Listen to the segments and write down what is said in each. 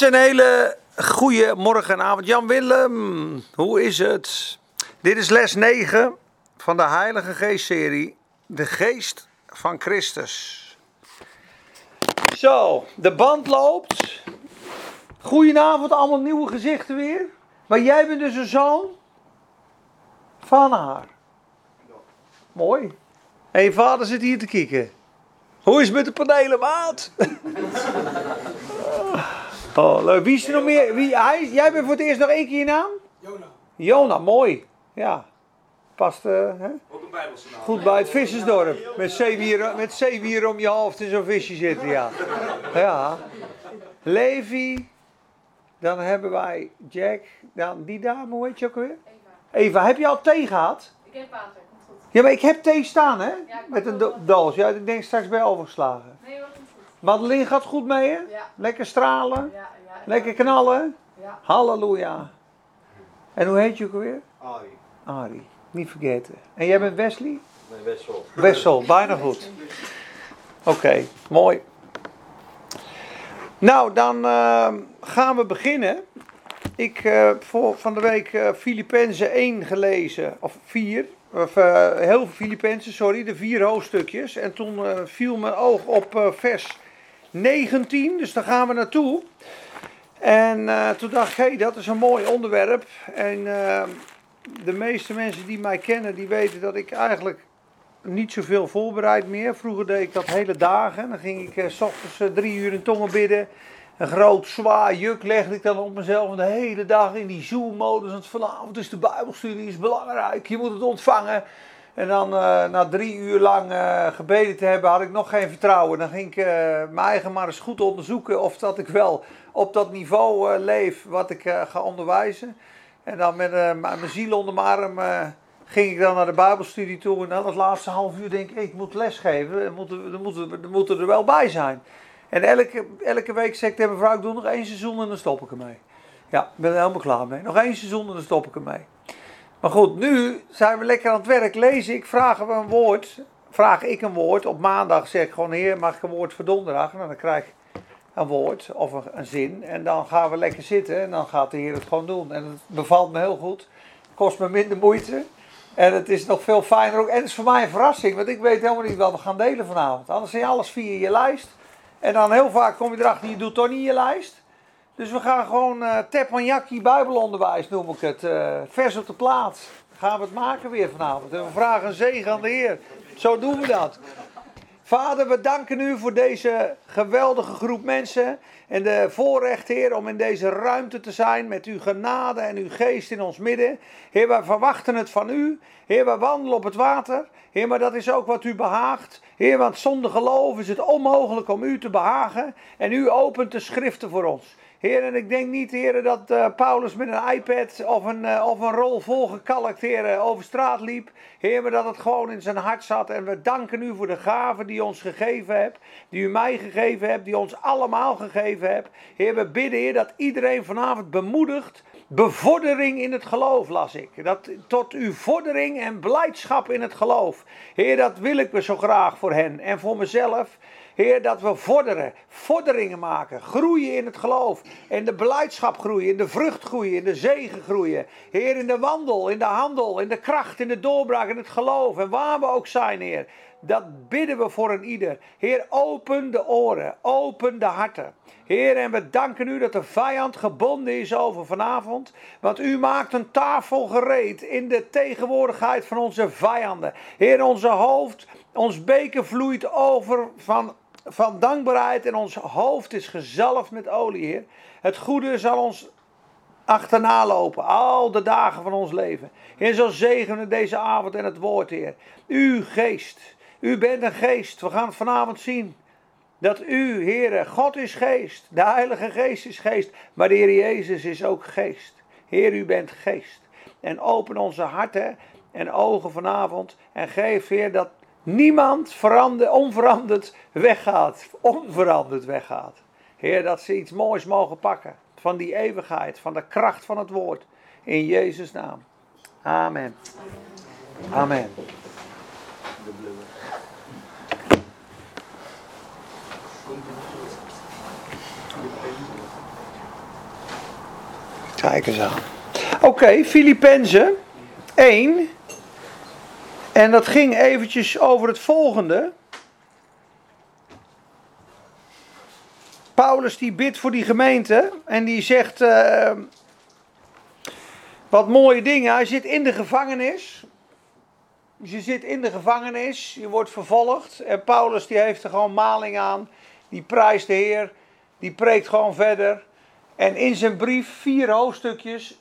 Een hele goede morgen en avond. Jan Willem, hoe is het? Dit is les 9 van de Heilige Geest-serie. De Geest van Christus. Zo, de band loopt. Goedenavond, allemaal nieuwe gezichten weer. Maar jij bent dus een zoon van haar. Mooi. En je vader zit hier te kijken. Hoe is het met de panelen, maat? oh, leuk. Wie is er nog meer? Wie, hij, jij bent voor het eerst nog één keer je naam? Jona. Jona, mooi. Ja. Past eh, hè? Ook een Bijbelse naam. goed bij het vissersdorp. Met zeewier, met zeewier om je hoofd in zo'n visje zitten, ja. Ja. Levi. Dan hebben wij Jack. Dan die dame, hoe heet je ook alweer? Eva. Eva, heb je al thee gehad? Ik heb water, komt goed. Ja, maar ik heb thee staan, hè? ik Met een do- doos. Ja, ik denk straks bij overgeslagen. Nee hoor, komt goed. Madeline gaat goed mee, hè? Ja, Lekker stralen. ja, ja. Lekker knallen. Ja. Halleluja. En hoe heet je ook alweer? Arie. Ari. Niet vergeten. En jij bent Wesley? Nee, best wel. Wessel, bijna goed. Oké, mooi. Nou, dan eh, gaan we beginnen. Ik heb voor van de week eh Filippenzen 1 gelezen, of 4. Of eh, heel veel Filippenzen, sorry, de vier hoofdstukjes. En toen eh, viel mijn oog op eh, vers 19, dus daar gaan we naartoe. En eh, toen dacht ik, hé, dat is een mooi onderwerp. En eh, de meeste mensen die mij kennen, die weten dat ik eigenlijk niet zoveel voorbereid meer. Vroeger deed ik dat hele dagen. Dan ging ik eh, s ochtends drie uur in tongen bidden. Een groot zwaar juk legde ik dan op mezelf. De hele dag in die Zoom-modus. Want vanavond is de Bijbelstudie is belangrijk. Je moet het ontvangen. En dan eh, na drie uur lang eh, gebeden te hebben, had ik nog geen vertrouwen. Dan ging ik eh, mijn eigen maar eens goed onderzoeken of dat ik wel op dat niveau leef wat ik ga onderwijzen. En dan met mijn ziel onder mijn arm ging ik dan naar de Bijbelstudie toe. En dan het laatste half uur denk ik, ik moet lesgeven. Er moeten, er, moeten, er moeten er wel bij zijn. En elke, elke week zeg ik tegen mijn vrouw, ik doe nog één seizoen en dan stop ik ermee. Ja, ik ben er helemaal klaar mee. Nog één seizoen en dan stop ik ermee. Maar goed, nu zijn we lekker aan het werk. Lees ik, vragen we een woord. Vraag ik een woord. Op maandag zeg ik gewoon, heer, mag ik een woord voor donderdag? En dan krijg ik een woord of een, een zin. En dan gaan we lekker zitten en dan gaat de heer het gewoon doen. En het bevalt me heel goed. Kost me minder moeite. En het is nog veel fijner ook. En het is voor mij een verrassing, want ik weet helemaal niet wat we gaan delen vanavond. Anders zie je alles via je lijst. En dan heel vaak kom je erachter, je doet toch niet je lijst. Dus we gaan gewoon eh teppanyaki bijbelonderwijs noem ik het. eh, vers op de plaats. Gaan we het maken weer vanavond. En we vragen een zegen aan de Heer. Zo doen we dat. Vader, we danken u voor deze geweldige groep mensen. En de voorrecht, Heer, om in deze ruimte te zijn met uw genade en uw geest in ons midden. Heer, wij verwachten het van u. Heer, wij wandelen op het water. Heer, maar dat is ook wat u behaagt. Heer, want zonder geloof is het onmogelijk om u te behagen. En u opent de schriften voor ons. Heer, en ik denk niet, Heer, dat eh, Paulus met een iPad of een, eh, of een rol volgekalkt, over straat liep. Heer, maar dat het gewoon in zijn hart zat. En we danken u voor de gave die u ons gegeven hebt, die u mij gegeven hebt, die ons allemaal gegeven hebt. Heer, we bidden, Heer, dat iedereen vanavond bemoedigt. Bevordering in het geloof, las ik. Dat, tot uw vordering en blijdschap in het geloof. Heer, dat wil ik we zo graag voor hen en voor mezelf. Heer, dat we vorderen, vorderingen maken, groeien in het geloof. In de blijdschap groeien, in de vrucht groeien, in de zegen groeien. Heer, in de wandel, in de handel, in de kracht, in de doorbraak, in het geloof. En waar we ook zijn, Heer. Dat bidden we voor een ieder. Heer, open de oren, open de harten. Heer, en we danken u dat de vijand gebonden is over vanavond. Want u maakt een tafel gereed in de tegenwoordigheid van onze vijanden. Heer, onze hoofd, ons beker vloeit over van, van dankbaarheid. En ons hoofd is gezalfd met olie, Heer. Het goede zal ons achterna lopen, al de dagen van ons leven. Heer, zo zegenen deze avond en het woord, Heer. U geest, u bent een geest. We gaan het vanavond zien. Dat u, Heer, God is geest. De Heilige Geest is geest. Maar de Heer Jezus is ook geest. Heer, u bent geest. En open onze harten en ogen vanavond. En geef, Heer, dat niemand verander, onveranderd weggaat. Onveranderd weggaat. Heer, dat ze iets moois mogen pakken. Van die eeuwigheid, van de kracht van het woord. In Jezus' naam. Amen. Amen. Kijk eens aan. Oké, okay, Filippenzen 1. En dat ging eventjes over het volgende. Paulus die bidt voor die gemeente en die zegt uh, wat mooie dingen. Hij zit in de gevangenis. je zit in de gevangenis, je wordt vervolgd. En Paulus die heeft er gewoon maling aan. Die prijst de Heer, die preekt gewoon verder. En in zijn brief, vier hoofdstukjes.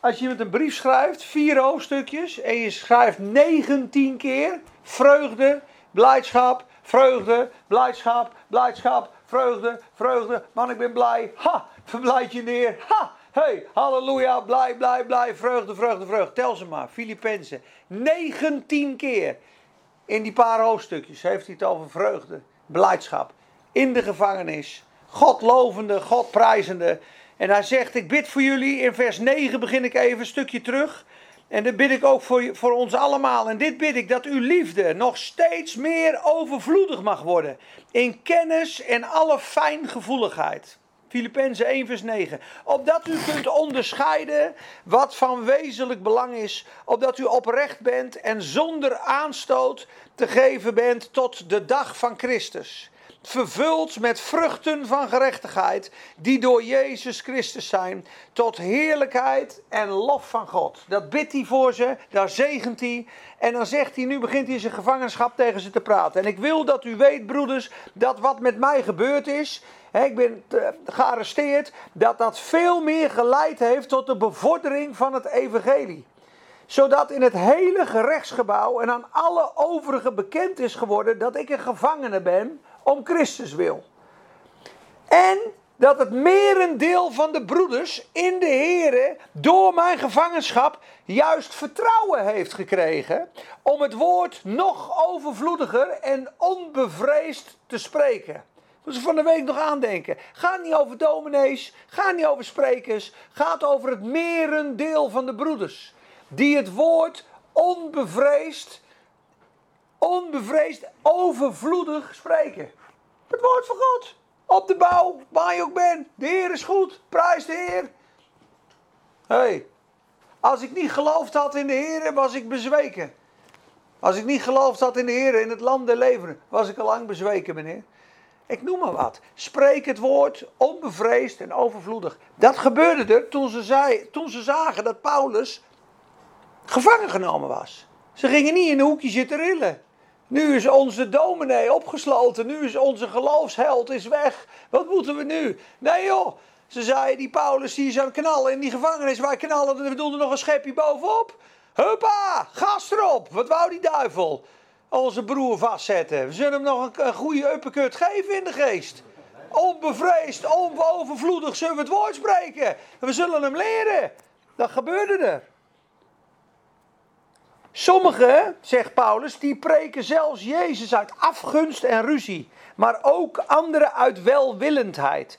Als je met een brief schrijft, vier hoofdstukjes. En je schrijft 19 keer vreugde, blijdschap, vreugde, blijdschap, blijdschap, vreugde, vreugde. Man, ik ben blij. Ha, verblijd je neer. Ha, hey, halleluja, blij, blij, blij. Vreugde, vreugde, vreugde. Tel ze maar, Filippenzen. 19 keer in die paar hoofdstukjes heeft hij het over vreugde, blijdschap. In de gevangenis. God lovende, God prijzende. En hij zegt, ik bid voor jullie. In vers 9 begin ik even een stukje terug. En dat bid ik ook voor, voor ons allemaal. En dit bid ik, dat uw liefde nog steeds meer overvloedig mag worden. In kennis en alle fijngevoeligheid. Filippenzen 1 vers 9. Opdat u kunt onderscheiden wat van wezenlijk belang is. Opdat u oprecht bent en zonder aanstoot te geven bent tot de dag van Christus vervuld met vruchten van gerechtigheid, die door Jezus Christus zijn, tot heerlijkheid en lof van God. Dat bidt hij voor ze, daar zegent hij. En dan zegt hij, nu begint hij zijn gevangenschap tegen ze te praten. En ik wil dat u weet, broeders, dat wat met mij gebeurd is, ik ben eh, gearresteerd, dat dat veel meer geleid heeft tot de bevordering van het evangelie zodat in het hele gerechtsgebouw en aan alle overigen bekend is geworden dat ik een gevangene ben om Christus wil. En dat het merendeel van de broeders in de Here door mijn gevangenschap juist vertrouwen heeft gekregen om het woord nog overvloediger en onbevreesd te spreken. Moeten ze van de week nog aandenken. Gaat niet over dominees, gaat niet over sprekers, gaat over het merendeel van de broeders. Die het woord onbevreesd, onbevreesd, overvloedig spreken. Het woord van God. Op de bouw, waar je ook bent. De Heer is goed. Prijs de Heer. hey, als ik niet geloofd had in de Heer, was ik bezweken. Als ik niet geloofd had in de Heer, in het land der levenden, was ik al lang bezweken, meneer. Ik noem maar wat. Spreek het woord onbevreesd en overvloedig. Dat gebeurde er toen ze, zei, toen ze zagen dat Paulus gevangen genomen was. Ze gingen niet in een hoekje zitten rillen. Nu is onze dominee opgesloten. Nu is onze geloofsheld is weg. Wat moeten we nu? Nee joh. Ze zeiden die Paulus die het knallen in die gevangenis. Wij knallen, we doen er nog een schepje bovenop. Huppa, gas erop. Wat wou die duivel? Onze broer vastzetten. We zullen hem nog een, goede uppercut geven in de geest. Onbevreesd, onovervloedig zullen we het woord spreken. We zullen hem leren. Dat gebeurde er. Sommigen, zegt Paulus, die preken zelfs Jezus uit afgunst en ruzie, maar ook anderen uit welwillendheid.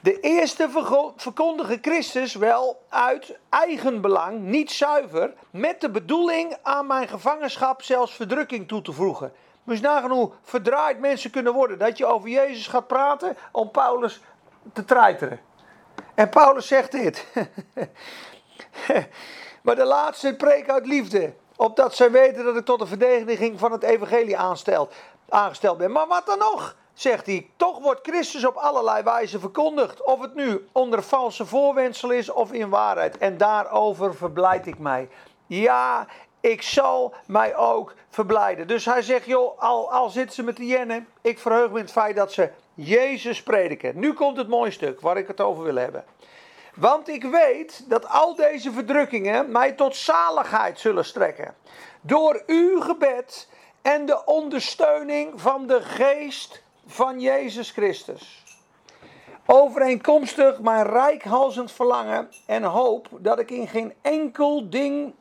De eerste verkondigen Christus wel uit eigen belang, niet zuiver, met de bedoeling aan mijn gevangenschap zelfs verdrukking toe te voegen. Dus nagaan hoe verdraaid mensen kunnen worden. Dat je over Jezus gaat praten om Paulus te treiteren. En Paulus zegt dit. maar de laatste preek uit liefde opdat zij weten dat ik tot de verdediging van het evangelie aangesteld ben. Maar wat dan nog? Zegt hij, toch wordt Christus op allerlei wijze verkondigd. Of het nu onder valse voorwendsel is of in waarheid. En daarover verblijd ik mij. Ja, ik zal mij ook verblijden. Dus hij zegt, joh, al, al zitten ze met de jennen, ik verheug me in het feit dat ze Jezus prediken. Nu komt het mooie stuk waar ik het over wil hebben. Want ik weet dat al deze verdrukkingen mij tot zaligheid zullen strekken. Door uw gebed en de ondersteuning van de geest van Jezus Christus. Overeenkomstig mijn rijkhalzend verlangen en hoop dat ik in geen enkel ding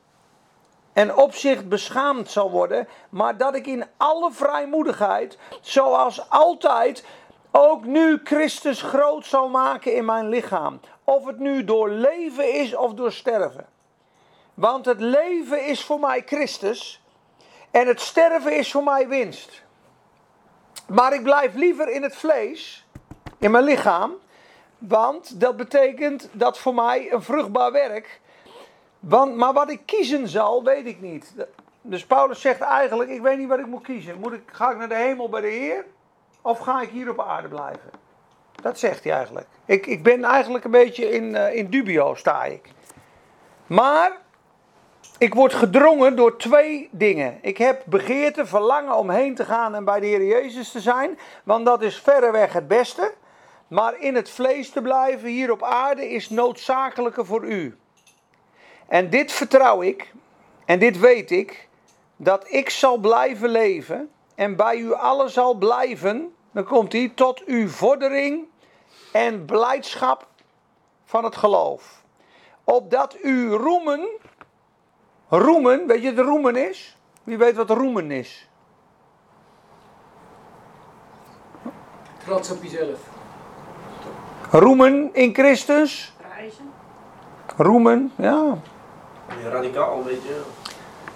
en opzicht beschaamd zal worden, maar dat ik in alle vrijmoedigheid, zoals altijd, ook nu Christus groot zal maken in mijn lichaam. Of het nu door leven is of door sterven. Want het leven is voor mij Christus en het sterven is voor mij winst. Maar ik blijf liever in het vlees, in mijn lichaam, want dat betekent dat voor mij een vruchtbaar werk. Want, maar wat ik kiezen zal, weet ik niet. Dus Paulus zegt eigenlijk, ik weet niet wat ik moet kiezen. Moet ik, ga ik naar de hemel bij de Heer? Of ga ik hier op aarde blijven? Dat zegt hij eigenlijk. Ik, ik ben eigenlijk een beetje in, uh, in dubio, sta ik. Maar ik word gedrongen door twee dingen. Ik heb begeerte, verlangen om heen te gaan en bij de Heer Jezus te zijn. Want dat is verreweg het beste. Maar in het vlees te blijven hier op aarde is noodzakelijker voor u. En dit vertrouw ik. En dit weet ik. Dat ik zal blijven leven. En bij u allen zal blijven. Dan komt hij tot uw vordering en blijdschap van het geloof. Opdat u roemen Roemen, weet je wat roemen is? Wie weet wat roemen is? Trots op jezelf. Roemen in Christus. Prijzen. Roemen, ja. Radicaal een beetje.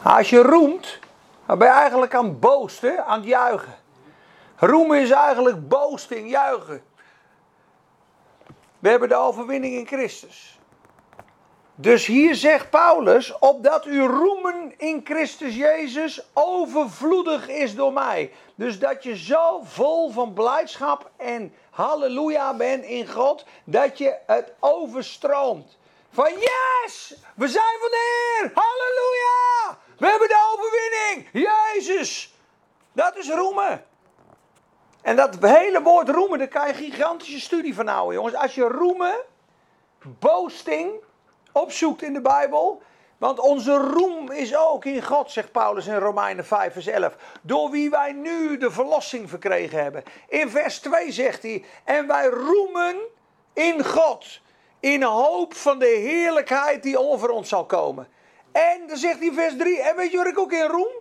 Als je roemt, dan ben je eigenlijk aan het boosten, aan het juichen. Roemen is eigenlijk boosting, juichen. We hebben de overwinning in Christus. Dus hier zegt Paulus, opdat uw roemen in Christus Jezus overvloedig is door mij. Dus dat je zo vol van blijdschap en halleluja bent in God, dat je het overstroomt. Van yes, we zijn van de Heer, halleluja, we hebben de overwinning, Jezus. Dat is roemen. En dat hele woord roemen, daar kan je gigantische studie van houden, jongens. Als je roemen, boasting, opzoekt in de Bijbel. Want onze roem is ook in God, zegt Paulus in Romeinen 5, vers 11. Door wie wij nu de verlossing verkregen hebben. In vers 2 zegt hij: En wij roemen in God. In hoop van de heerlijkheid die over ons zal komen. En dan zegt hij in vers 3: En weet je wat ik ook in roem?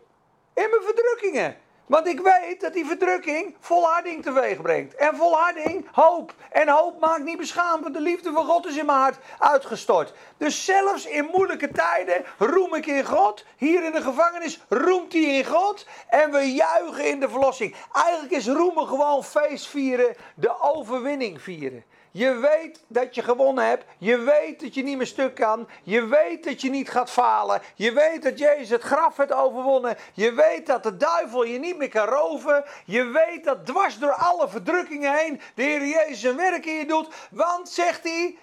In mijn verdrukkingen. Want ik weet dat die verdrukking volharding teweeg brengt. En volharding hoop. En hoop maakt niet beschaamd, de liefde van God is in mijn hart uitgestort. Dus zelfs in moeilijke tijden roem ik in God. Hier in de gevangenis roemt hij in God. En we juichen in de verlossing. Eigenlijk is roemen gewoon feest vieren, de overwinning vieren. Je weet dat je gewonnen hebt. Je weet dat je niet meer stuk kan. Je weet dat je niet gaat falen. Je weet dat Jezus het graf heeft overwonnen. Je weet dat de duivel je niet meer kan roven. Je weet dat dwars door alle verdrukkingen heen de Heer Jezus zijn werk in je doet. Want, zegt hij,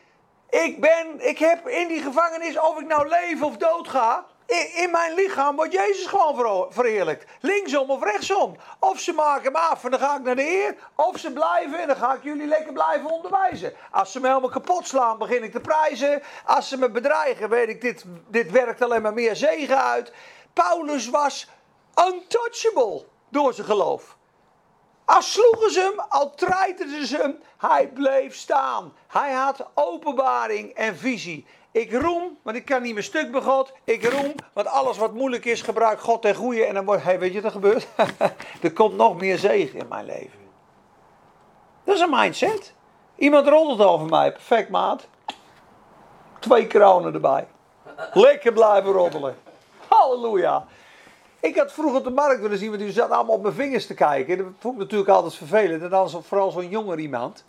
ik ben, ik heb in die gevangenis, of ik nou leef of dood ga, in, mijn lichaam wordt Jezus gewoon verheerlijkt. Linksom of rechtsom. Of ze maken me af en dan ga ik naar de Heer. Of ze blijven en dan ga ik jullie lekker blijven onderwijzen. Als ze me helemaal kapot slaan, begin ik te prijzen. Als ze me bedreigen, weet ik, dit, dit werkt alleen maar meer zegen uit. Paulus was untouchable door zijn geloof. Als sloegen ze hem, al treiterden ze hem, hij bleef staan. Hij had openbaring en visie. Ik roem, want ik kan niet meer stuk bij God. Ik roem, want alles wat moeilijk is, gebruik God ten goede. En dan wordt, hey, weet je wat er gebeurt? er komt nog meer zegen in mijn leven. Dat is een mindset. Iemand roddelt over mij. Perfect, maat. Twee kronen erbij. Lekker blijven roddelen. Halleluja. Ik had vroeger op de markt willen zien, want u zat allemaal op mijn vingers te kijken. Dat vond ik natuurlijk altijd vervelend. En dan vooral zo'n jonger iemand.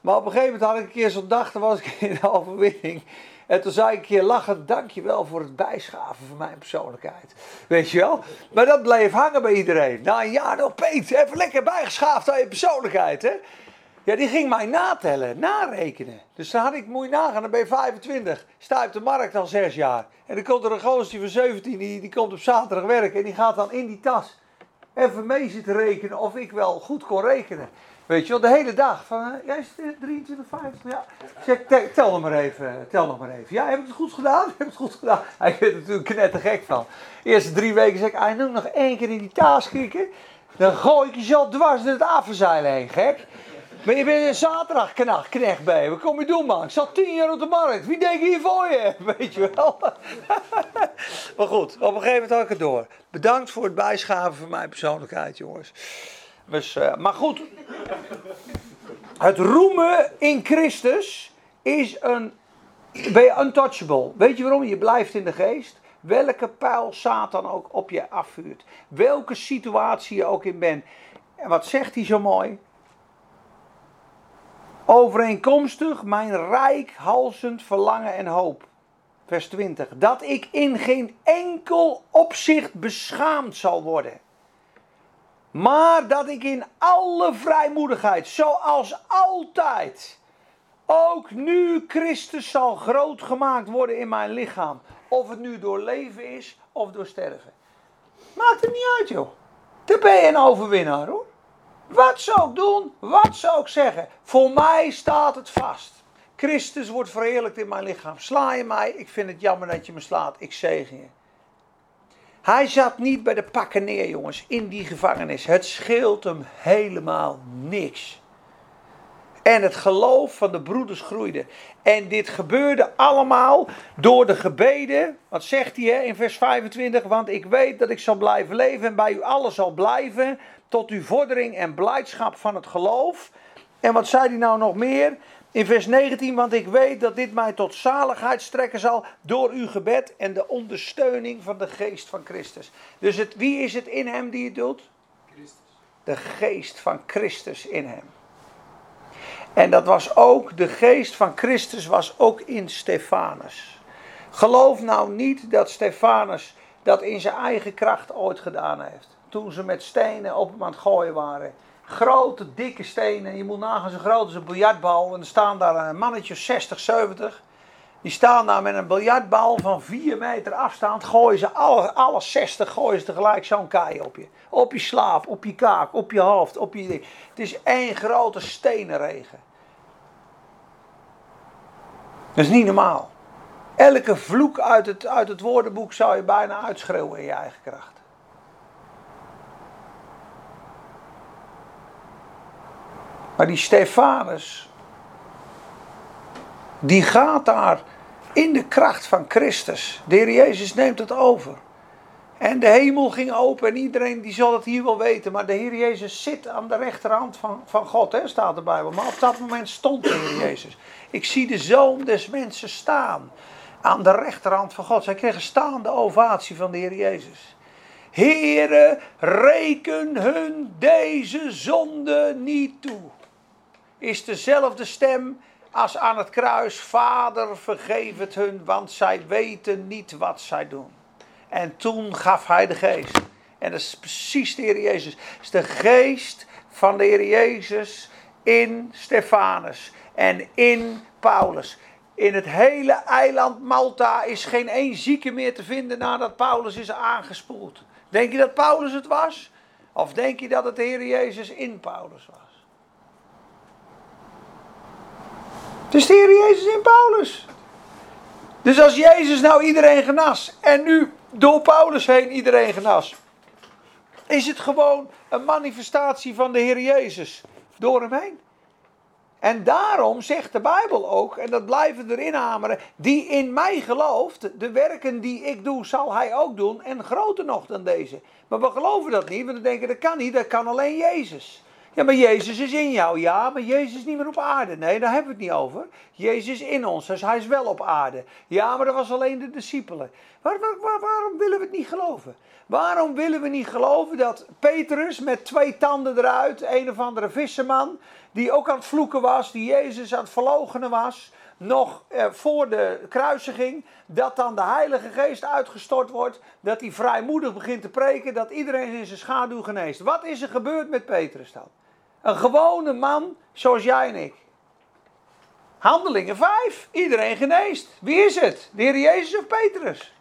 Maar op een gegeven moment had ik een keer zo'n dag, dan was ik in de overwinning. En toen zei ik een keer lachend, dankjewel voor het bijschaven van mijn persoonlijkheid. Weet je wel? Maar dat bleef hangen bij iedereen. Na een jaar nog, Peet, even lekker bijgeschaafd aan je persoonlijkheid, hè? Ja, die ging mij natellen, narekenen. Dus dan had ik, moet je nagaan, dan ben je 25. Sta je op de markt al zes jaar. En dan komt er een gozer van 17, die, die komt op zaterdag werken. En die gaat dan in die tas even mee zitten rekenen of ik wel goed kon rekenen. Weet je wel, de hele dag. Van, uh, jij is 23, 50, ja. Zeg, tel nog maar even, tel nog maar even. Ja, heb ik het goed gedaan? Heb ik het goed gedaan? Hij werd er natuurlijk knettergek van. De eerste drie weken zeg ik, hij noem nog één keer in die taas kieken. Dan gooi ik je zo dwars door het apenzeil heen, gek. Maar je bent een zaterdag knecht. Wat kom je doen, man? Ik zat tien jaar op de markt. Wie denk je hier voor je? Weet je wel. maar goed, op een gegeven moment had ik het door. Bedankt voor het bijschaven van mijn persoonlijkheid, jongens. Dus, uh, maar goed, het roemen in Christus is een. Ben untouchable? Weet je waarom? Je blijft in de geest. Welke pijl Satan ook op je afvuurt. Welke situatie je ook in bent. En wat zegt hij zo mooi? Overeenkomstig mijn rijkhalsend verlangen en hoop. Vers 20. Dat ik in geen enkel opzicht beschaamd zal worden. Maar dat ik in alle vrijmoedigheid, zoals altijd, ook nu Christus zal groot gemaakt worden in mijn lichaam. Of het nu door leven is of door sterven. Maakt het niet uit, joh. Dan ben je een overwinnaar, hoor. Wat zou ik doen? Wat zou ik zeggen? Voor mij staat het vast. Christus wordt verheerlijkt in mijn lichaam. Sla je mij? Ik vind het jammer dat je me slaat. Ik zegen je. Hij zat niet bij de pakken neer, jongens, in die gevangenis. Het scheelt hem helemaal niks. En het geloof van de broeders groeide. En dit gebeurde allemaal door de gebeden. Wat zegt hij hè, in vers 25? Want ik weet dat ik zal blijven leven en bij u allen zal blijven. Tot uw vordering en blijdschap van het geloof. En wat zei hij nou nog meer? In vers 19, want ik weet dat dit mij tot zaligheid strekken zal door uw gebed en de ondersteuning van de geest van Christus. Dus het, wie is het in hem die het doet? Christus. De geest van Christus in hem. En dat was ook, de geest van Christus was ook in Stefanus. Geloof nou niet dat Stefanus dat in zijn eigen kracht ooit gedaan heeft. Toen ze met stenen op hem aan het gooien waren. Grote, dikke stenen. Je moet nagaan zo groot als een biljartbal. En er staan daar een mannetje 60, 70. Die staan daar met een biljartbal van 4 meter afstand. Gooien ze alle, alle 60 gooien ze tegelijk zo'n kaai op je. Op je slaap, op je kaak, op je hoofd, op je... Het is één grote stenenregen. Dat is niet normaal. Elke vloek uit het, uit het woordenboek zou je bijna uitschreeuwen in je eigen kracht. Maar die Stefanus, die gaat daar in de kracht van Christus. De Heer Jezus neemt het over. En de hemel ging open en iedereen die zal het hier wel weten. Maar de Heer Jezus zit aan de rechterhand van, van God, hè, staat de Bijbel. Maar op dat moment stond de Heer Jezus. Ik zie de Zoon des Mensen staan aan de rechterhand van God. Zij kregen staande ovatie van de Heer Jezus. Heere, reken hun deze zonde niet toe. Is dezelfde stem als aan het kruis. Vader, vergeef het hun, want zij weten niet wat zij doen. En toen gaf hij de geest. En dat is precies de Heer Jezus. Het is de geest van de Heer Jezus in Stefanus en in Paulus. In het hele eiland Malta is geen één zieke meer te vinden nadat Paulus is aangespoeld. Denk je dat Paulus het was? Of denk je dat het de Heer Jezus in Paulus was? Is de Heer Jezus in Paulus. Dus als Jezus nou iedereen genas en nu door Paulus heen iedereen genas, is het gewoon een manifestatie van de Heer Jezus door hem heen. En daarom zegt de Bijbel ook, en dat blijven erin hameren, die in mij gelooft, de werken die ik doe, zal hij ook doen en groter nog dan deze. Maar we geloven dat niet, want we denken dat kan niet, dat kan alleen Jezus. Ja, maar Jezus is in jou. Ja, maar Jezus is niet meer op aarde. Nee, daar hebben we het niet over. Jezus is in ons, dus hij is wel op aarde. Ja, maar dat was alleen de discipelen. Waar, waar, waarom willen we het niet geloven? Waarom willen we niet geloven dat Petrus met twee tanden eruit, een of andere visserman, die ook aan het vloeken was, die Jezus aan het verloochenen was, nog eh, voor de kruisiging, dat dan de Heilige Geest uitgestort wordt, dat hij vrijmoedig begint te preken, dat iedereen in zijn schaduw geneest. Wat is er gebeurd met Petrus dan? Een gewone man zoals jij en ik. Handelingen 5. Iedereen geneest. Wie is het? De Heer Jezus of Petrus?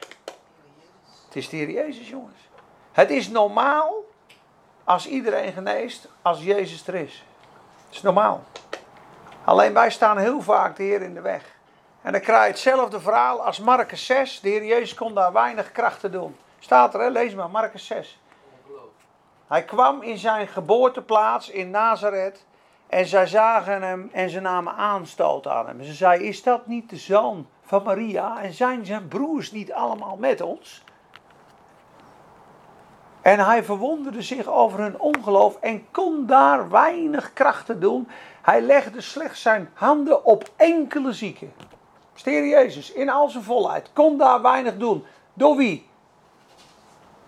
Het is de Heer Jezus, jongens. Het is normaal als iedereen geneest als Jezus er is. Het is normaal. Alleen wij staan heel vaak de Heer in de weg. En dan krijg je hetzelfde verhaal als Marcus 6. De Heer Jezus kon daar weinig krachten doen. Staat er, hè? lees maar, Marcus 6. Hij kwam in zijn geboorteplaats in Nazareth. En zij zagen hem en ze namen aanstoot aan hem. Ze zei: Is dat niet de zoon van Maria? En zijn zijn broers niet allemaal met ons? En hij verwonderde zich over hun ongeloof en kon daar weinig krachten doen. Hij legde slechts zijn handen op enkele zieken. Steer Jezus in al zijn volheid kon daar weinig doen. Door wie?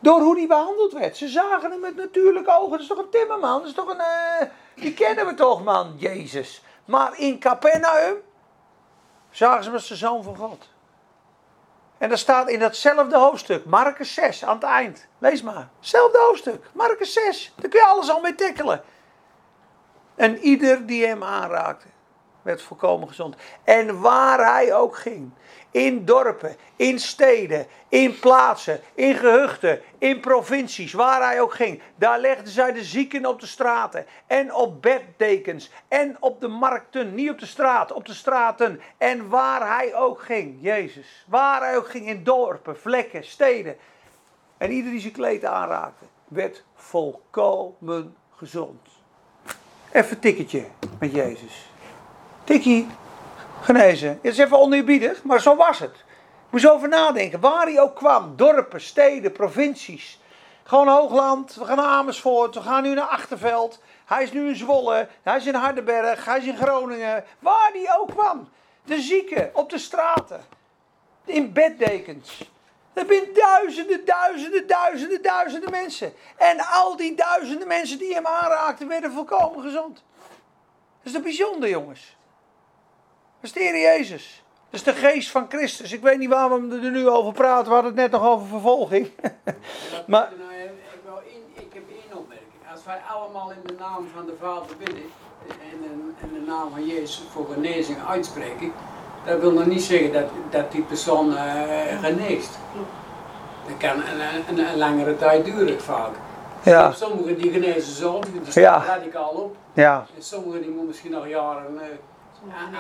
Door hoe die behandeld werd. Ze zagen hem met natuurlijke ogen. Dat is toch een timmerman? Dat is toch een. Uh, die kennen we toch, man, Jezus. Maar in Capernaum zagen ze hem als de zoon van God. En dat staat in datzelfde hoofdstuk, Marcus 6, aan het eind. Lees maar. Hetzelfde hoofdstuk, Marcus 6. Daar kun je alles al mee tikkelen. En ieder die hem aanraakte, werd volkomen gezond. En waar hij ook ging, in dorpen, in steden, in plaatsen, in gehuchten, in provincies, waar hij ook ging, daar legden zij de zieken op de straten en op beddekens en op de markten, niet op de straat, op de straten en waar hij ook ging, Jezus, waar hij ook ging, in dorpen, vlekken, steden. En ieder die zijn kleed aanraakte, werd volkomen gezond. Even een tikketje met Jezus. Tikkie, genezen. Het is even oneerbiedig, maar zo was het. Moet je over nadenken. Waar hij ook kwam. Dorpen, steden, provincies. Gewoon Hoogland. We gaan naar Amersfoort. We gaan nu naar Achterveld. Hij is nu in Zwolle. Hij is in Hardenberg. Hij is in Groningen. Waar hij ook kwam. De zieken op de straten. In beddekens. Er zijn duizenden, duizenden, duizenden, duizenden mensen. En al die duizenden mensen die hem aanraakten, werden volkomen gezond. Dat is toch bijzonder, jongens. Is de Heer Jezus. Dat is de geest van Christus. Ik weet niet waarom we er nu over praten. We hadden het net nog over vervolging. maar, Nou, ik, heb één opmerking. Als wij allemaal in de naam van de Vader bidden en in, de naam van Jezus voor genezing uitspreken, dat wil nog niet zeggen dat, dat die persoon eh, geneest. Dat kan een, een, een langere tijd duren vaak. ja, Sommigen die genezen zo, die staan Ja. radicaal op. ja. En sommigen die moeten misschien nog jaren... eh,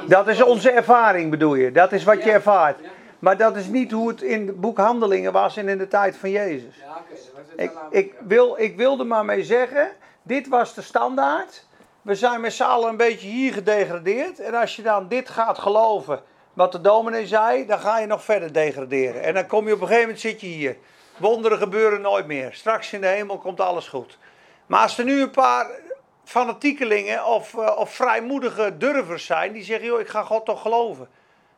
Dat is onze ervaring bedoel je. Dat is wat je ervaart. Maar dat is niet hoe het in het boek Handelingen was en in de tijd van Jezus. Ik, ik, wil, ik wilde maar mee zeggen, dit was de standaard. We zijn met z'n allen een beetje hier gedegradeerd. En als je dan dit gaat geloven, wat de dominee zei, dan ga je nog verder degraderen. En dan kom je op een gegeven moment, zit je hier. Wonderen gebeuren nooit meer. Straks in de hemel komt alles goed. Maar als er nu een paar fanatiekelingen of, eh, of vrijmoedige durvers zijn, die zeggen, joh, ik ga God toch geloven.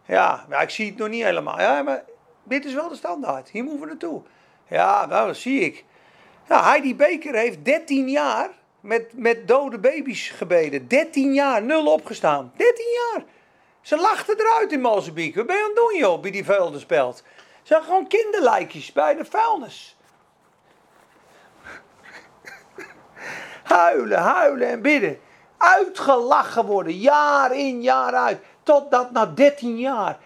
Ja, maar ik zie het nog niet helemaal. Ja, maar dit is wel de standaard. Hier moeten we naartoe. Ja, nou, dat zie ik. Ja, Heidi Beker heeft 13 jaar met, met dode baby's gebeden. 13 jaar, nul opgestaan. 13 jaar. Ze lachten eruit in Mozambique. Wat ben je aan het doen, joh, bij die vuilnispeld? Ze zijn gewoon kinderlijkjes bij de vuilnis. Huilen, huilen en bidden. Uitgelachen worden, jaar in, jaar uit. Totdat na 13 jaar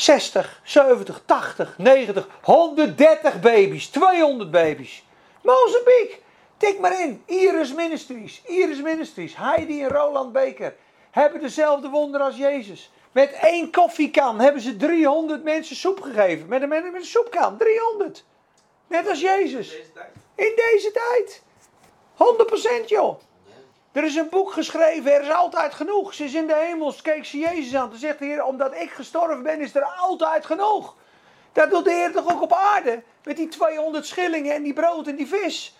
60, 70, 80, 90, 130 baby's, 200 baby's. Mozambique, tik maar in. Iris Ministries, Iris Ministries, Heidi en Roland Beker hebben dezelfde wonder als Jezus. Met één koffiekan hebben ze 300 mensen soep gegeven. Met een, met een soepkan, 300. Net als Jezus. In deze tijd. 100% joh. Er is een boek geschreven, er is altijd genoeg. Ze is in de hemel, keek ze Jezus aan. Toen zegt de Heer, omdat ik gestorven ben, is er altijd genoeg. Dat doet de Heer toch ook op aarde? Met die 200 schillingen en die brood en die vis.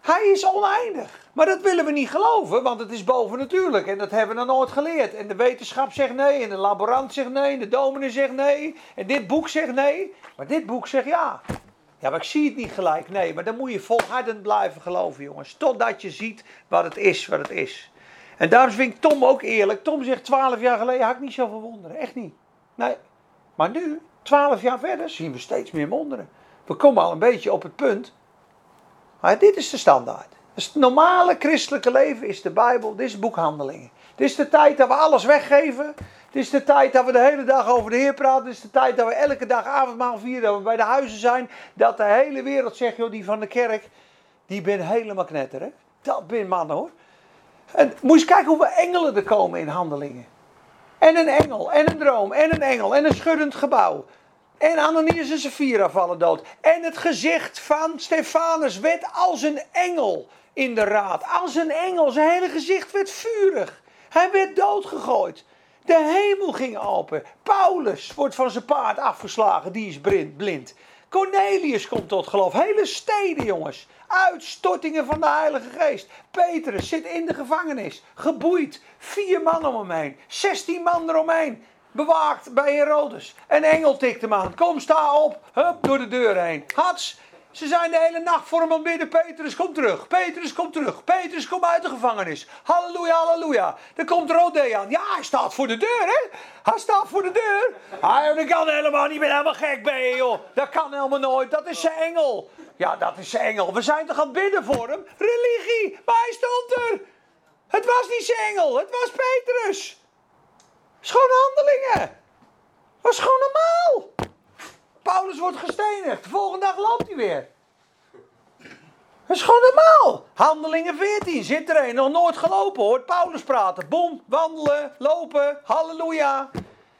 Hij is oneindig. Maar dat willen we niet geloven, want het is bovennatuurlijk. En dat hebben we nog nooit geleerd. En de wetenschap zegt nee, en de laborant zegt nee, en de dominee zegt nee. En dit boek zegt nee, maar dit boek zegt ja. Ja, maar ik zie het niet gelijk. Nee, maar dan moet je volhardend blijven geloven, jongens. Totdat je ziet wat het is, wat het is. En daarom vind ik Tom ook eerlijk. Tom zegt 12 jaar geleden had ik niet zoveel wonderen. Echt niet. Nee. Maar nu, 12 jaar verder, zien we steeds meer wonderen. We komen al een beetje op het punt. Maar dit is de standaard. Het normale christelijke leven is de Bijbel. Dit is boekhandelingen. Dit is de tijd dat we alles weggeven. Dit is de tijd dat we de hele dag over de Heer praten. Dit is de tijd dat we elke dag avondmaal vieren. Dat we bij de huizen zijn. Dat de hele wereld zegt, joh, die van de kerk, die ben helemaal knetter. Hè? Dat ben mannen hoor. En moet je eens kijken hoeveel engelen er komen in handelingen. En een engel, en een droom, en een engel, en een schuddend gebouw. En Ananias en Sapphira vallen dood. En het gezicht van Stefanus werd als een engel in de raad. Als een engel. Zijn hele gezicht werd vurig. Hij werd doodgegooid. De hemel ging open. Paulus wordt van zijn paard afgeslagen. Die is blind-. Cornelius komt tot geloof. Hele steden, jongens. Uitstortingen van de Heilige Geest. Petrus zit in de gevangenis. Geboeid. Vier man om hem heen. Zestien man eromheen. Bewaakt bij Herodes. Een engel tikt hem aan. Kom, sta op. Hup, door de deur heen. Hats. Ze zijn de hele nacht voor hem aan bidden. Petrus, kom terug. Petrus, kom terug. Petrus, kom uit de gevangenis. Halleluja, halleluja. Dan komt Rode aan. Ja, hij staat voor de deur, hè? Hij staat voor de deur. Hij, kan helemaal niet. Ben helemaal gek je, joh. Dat kan helemaal nooit. Dat is zijn engel. Ja, dat is zijn engel. We zijn toch aan het bidden voor hem? Religie. Maar hij stond er. Het was niet zijn engel. Het was Petrus. Schone handelingen. Was gewoon normaal. Paulus wordt gestenigd. De volgende dag loopt hij weer. Dat is gewoon normaal. Handelingen 14. Zit er een. Nog nooit gelopen. Hoort Paulus praten. Boom. Wandelen. Lopen. Halleluja.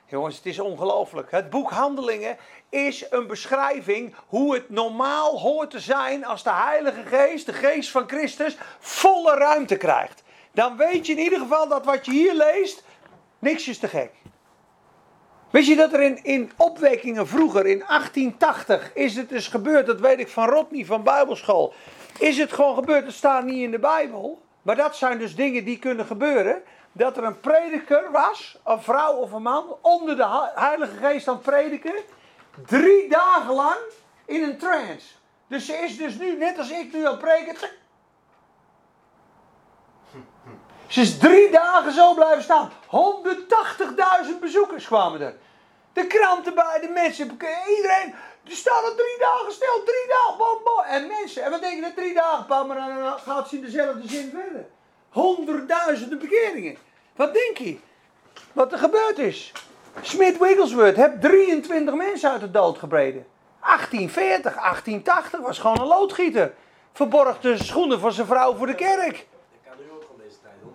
Jongens, het is ongelooflijk. Het boek Handelingen is een beschrijving hoe het normaal hoort te zijn als de Heilige Geest, de Geest van Christus, volle ruimte krijgt. Dan weet je in ieder geval dat wat je hier leest, niks is te gek. Weet je dat er in, in opwekkingen vroeger, in 1880, is het dus gebeurd, dat weet ik van Rodney van Bijbelschool. Is het gewoon gebeurd, het staat niet in de Bijbel. Maar dat zijn dus dingen die kunnen gebeuren. Dat er een prediker was, een vrouw of een man, onder de Heilige Geest aan het prediken. Drie dagen lang in een trance. Dus ze is dus nu, net als ik nu aan het prediken. Ze is drie dagen zo blijven staan. 180.000 bezoekers kwamen er. De kranten bij, de mensen, iedereen. Die staan er drie dagen stil, drie dagen, bom. En mensen, en wat denk je dat drie dagen, maar dan gaat ze in dezelfde zin verder. Honderdduizenden bekeringen. Wat denk je? Wat er gebeurd is. Smith Wigglesworth heeft 23 mensen uit de dood gebreden. 1840, 1880 was gewoon een loodgieter. Verborg de schoenen van zijn vrouw voor de kerk.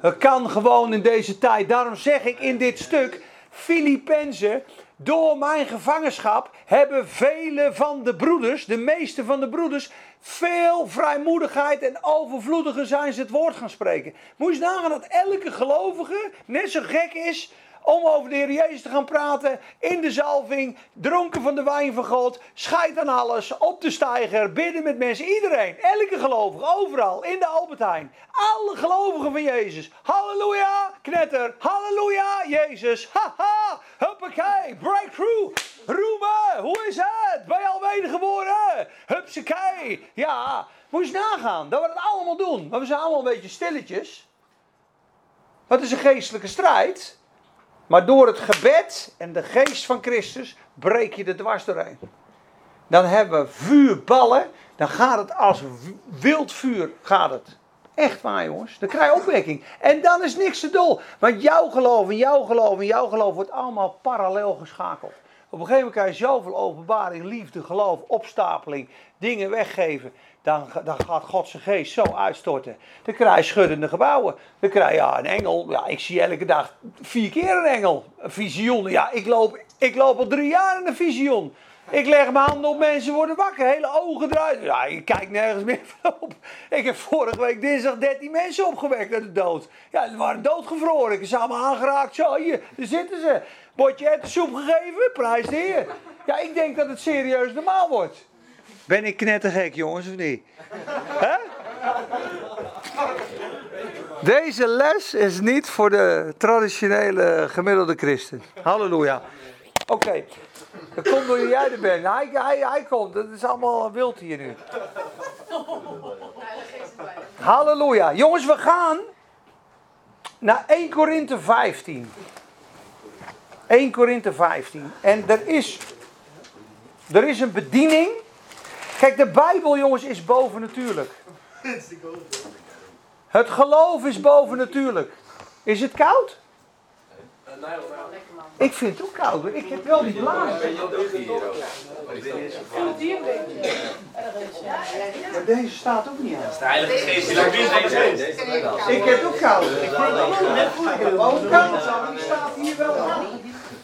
Het kan gewoon in deze tijd. Daarom zeg ik in dit stuk: Filippenzen, door mijn gevangenschap hebben vele van de broeders, de meeste van de broeders, veel vrijmoedigheid en overvloediger zijn ze het woord gaan spreken. Moet je nagaan dat elke gelovige net zo gek is om over de Heer Jezus te gaan praten in de zalving, dronken van de wijn van God, scheid aan alles, op de steiger, bidden met mensen, iedereen, elke gelovige, overal, in de Albertijn, alle gelovigen van Jezus. Halleluja, knetter, halleluja, Jezus, haha, huppakee, breakthrough, roemen, hoe is het? Ben je al wedergeboren? Hupsakee, ja, moet je nagaan dat we dat allemaal doen, maar we zijn allemaal een beetje stilletjes. Wat is een geestelijke strijd? Maar door het gebed en de geest van Christus breek je de dwars. Dan hebben we vuurballen. Dan gaat het als wild vuur. Gaat het. Echt waar jongens. Dan krijg je opwekking. En dan is niks te dol. Want jouw geloof en jouw geloof en jouw geloof wordt allemaal parallel geschakeld. Op een gegeven moment krijg je zoveel openbaring, liefde, geloof, opstapeling, dingen weggeven dan, dan gaat God zijn geest zo uitstorten. Dan krijg schuddende gebouwen. Dan krijg je ja, een engel. Ja, ik zie elke dag vier keer een engel. Een visioen. Ja, ik loop, ik loop al drie jaar in een visioen. Ik leg mijn handen op, mensen worden wakker. Hele ogen eruit. Ja, ik kijk nergens meer op. Ik heb vorige week dinsdag 13 mensen opgewekt uit de dood. Ja, ze waren doodgevroren. Ik heb ze allemaal aangeraakt. Zo, hier, daar zitten ze. Bordje soep gegeven, prijs de heer. Ja, ik denk dat het serieus normaal wordt. Ben ik knettergek, jongens, of niet? Deze les is niet voor de traditionele gemiddelde christen. Halleluja. Oké, okay. dat door jij er bent. Hij, hij, hij komt, dat is allemaal wild hier nu. Halleluja. Jongens, we gaan naar 1 Korinthe 15. 1 Korinthe 15. En er is, er is een bediening Kijk, de Bijbel, jongens, is bovennatuurlijk. Het geloof is bovennatuurlijk. Is het koud? Ik vind het ook koud. Ik heb wel die blazen. Maar deze staat ook niet aan. De Heilige Geest. Ik heb het ook koud. Ik vind het ook koud. Die staat hier wel aan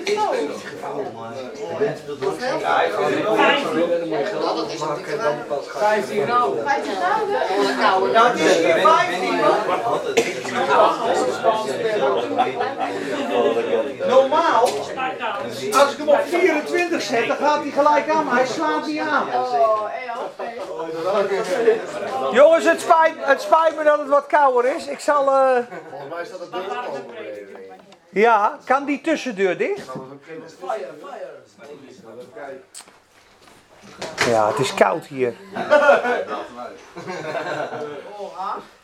ik zo. Ja, dat is natuurlijk 15 euro. 15 euro? Dat is hier 15 Normaal, als ik hem op 24 zet, dan gaat hij gelijk aan, maar hij slaat niet aan. Jongens, het spijt, het spijt me dat het wat kouder is. Ik zal... Eh, Volgens mij staat het deur ja, kan die tussendeur dicht? Ja, het is koud hier.